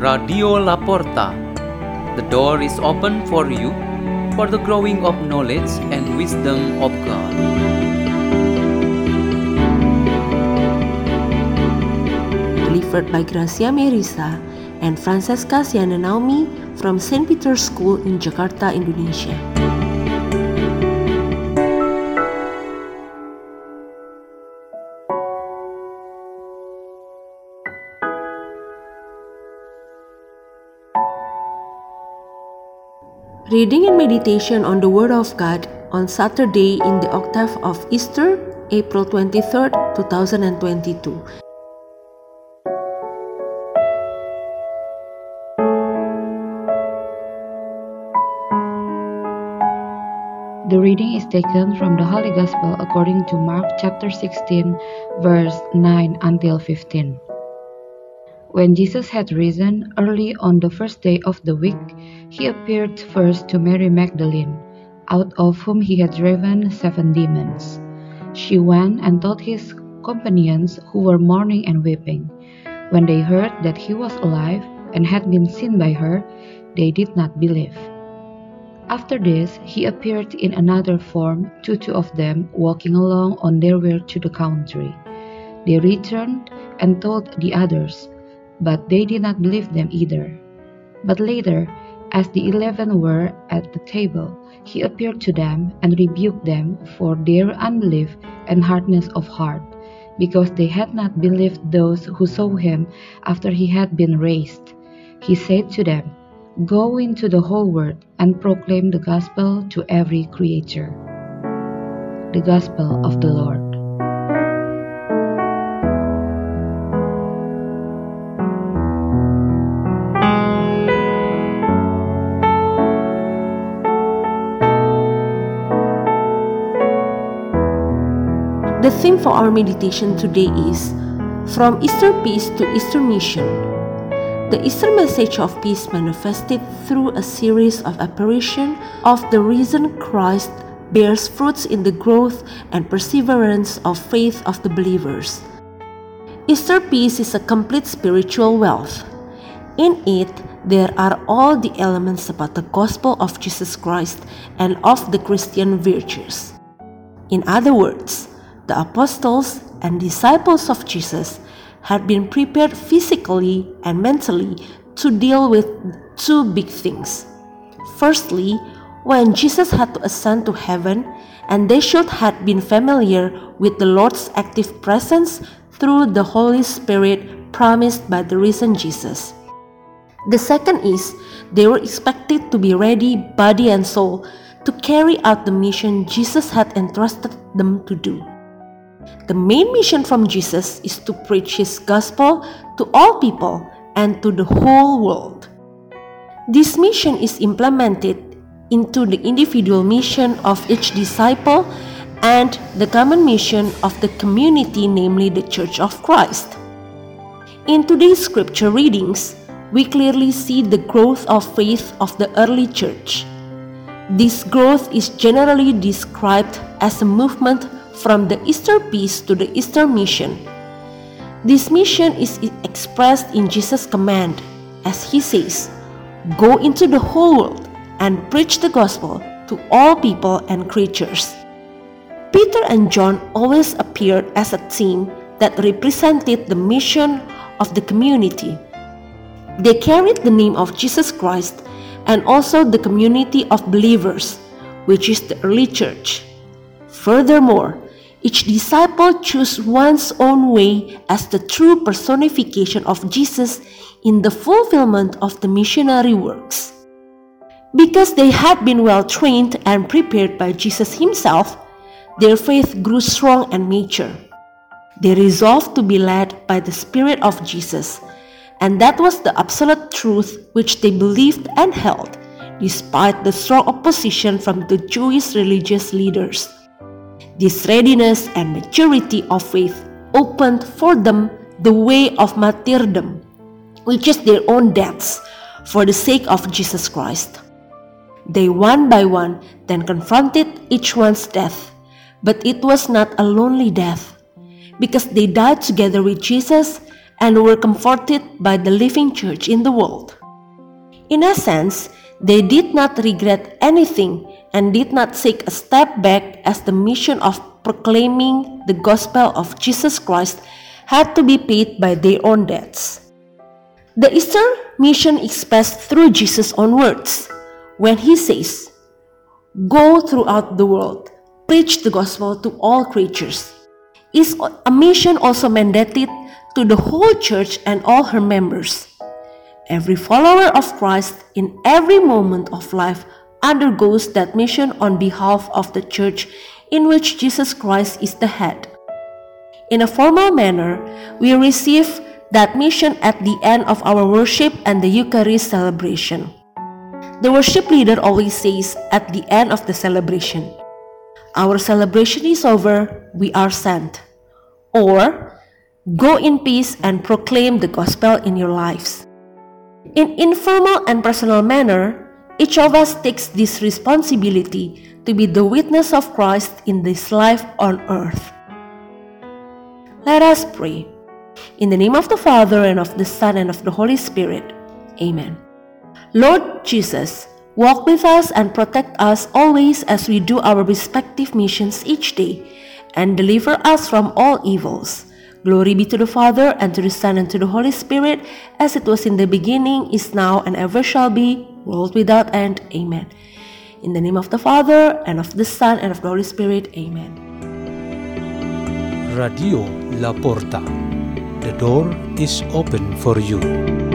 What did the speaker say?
Radio Laporta. The door is open for you for the growing of knowledge and wisdom of God. Delivered by Gracia Merisa and Francesca Siana Naomi from St. Peter's School in Jakarta, Indonesia. Reading and meditation on the Word of God on Saturday in the octave of Easter, April 23rd, 2022. The reading is taken from the Holy Gospel according to Mark chapter 16, verse 9 until 15. When Jesus had risen early on the first day of the week, he appeared first to Mary Magdalene, out of whom he had driven seven demons. She went and told his companions who were mourning and weeping. When they heard that he was alive and had been seen by her, they did not believe. After this, he appeared in another form to two of them walking along on their way to the country. They returned and told the others, but they did not believe them either. But later, as the eleven were at the table, he appeared to them and rebuked them for their unbelief and hardness of heart, because they had not believed those who saw him after he had been raised. He said to them, Go into the whole world and proclaim the gospel to every creature. The Gospel of the Lord. The theme for our meditation today is From Easter Peace to Easter Mission. The Easter message of peace manifested through a series of apparitions of the risen Christ bears fruits in the growth and perseverance of faith of the believers. Easter peace is a complete spiritual wealth. In it, there are all the elements about the gospel of Jesus Christ and of the Christian virtues. In other words, the apostles and disciples of Jesus had been prepared physically and mentally to deal with two big things. Firstly, when Jesus had to ascend to heaven, and they should have been familiar with the Lord's active presence through the Holy Spirit promised by the risen Jesus. The second is they were expected to be ready, body and soul, to carry out the mission Jesus had entrusted them to do. The main mission from Jesus is to preach his gospel to all people and to the whole world. This mission is implemented into the individual mission of each disciple and the common mission of the community, namely the Church of Christ. In today's scripture readings, we clearly see the growth of faith of the early church. This growth is generally described as a movement from the Easter peace to the Easter mission. This mission is expressed in Jesus' command, as he says, Go into the whole world and preach the gospel to all people and creatures. Peter and John always appeared as a team that represented the mission of the community. They carried the name of Jesus Christ and also the community of believers, which is the early church. Furthermore, each disciple chose one's own way as the true personification of Jesus in the fulfillment of the missionary works. Because they had been well trained and prepared by Jesus himself, their faith grew strong and mature. They resolved to be led by the Spirit of Jesus, and that was the absolute truth which they believed and held, despite the strong opposition from the Jewish religious leaders. This readiness and maturity of faith opened for them the way of martyrdom, which is their own deaths for the sake of Jesus Christ. They one by one then confronted each one's death, but it was not a lonely death, because they died together with Jesus and were comforted by the living church in the world. In a sense, they did not regret anything and did not take a step back as the mission of proclaiming the gospel of Jesus Christ had to be paid by their own debts. The Easter mission expressed through Jesus' own words when he says, Go throughout the world, preach the gospel to all creatures. Is a mission also mandated to the whole church and all her members. Every follower of Christ in every moment of life undergoes that mission on behalf of the church in which Jesus Christ is the head. In a formal manner, we receive that mission at the end of our worship and the Eucharist celebration. The worship leader always says at the end of the celebration, Our celebration is over, we are sent. Or, Go in peace and proclaim the gospel in your lives. In informal and personal manner, each of us takes this responsibility to be the witness of Christ in this life on earth. Let us pray. In the name of the Father, and of the Son, and of the Holy Spirit. Amen. Lord Jesus, walk with us and protect us always as we do our respective missions each day, and deliver us from all evils. Glory be to the Father, and to the Son, and to the Holy Spirit, as it was in the beginning, is now, and ever shall be, world without end. Amen. In the name of the Father, and of the Son, and of the Holy Spirit. Amen. Radio La Porta. The door is open for you.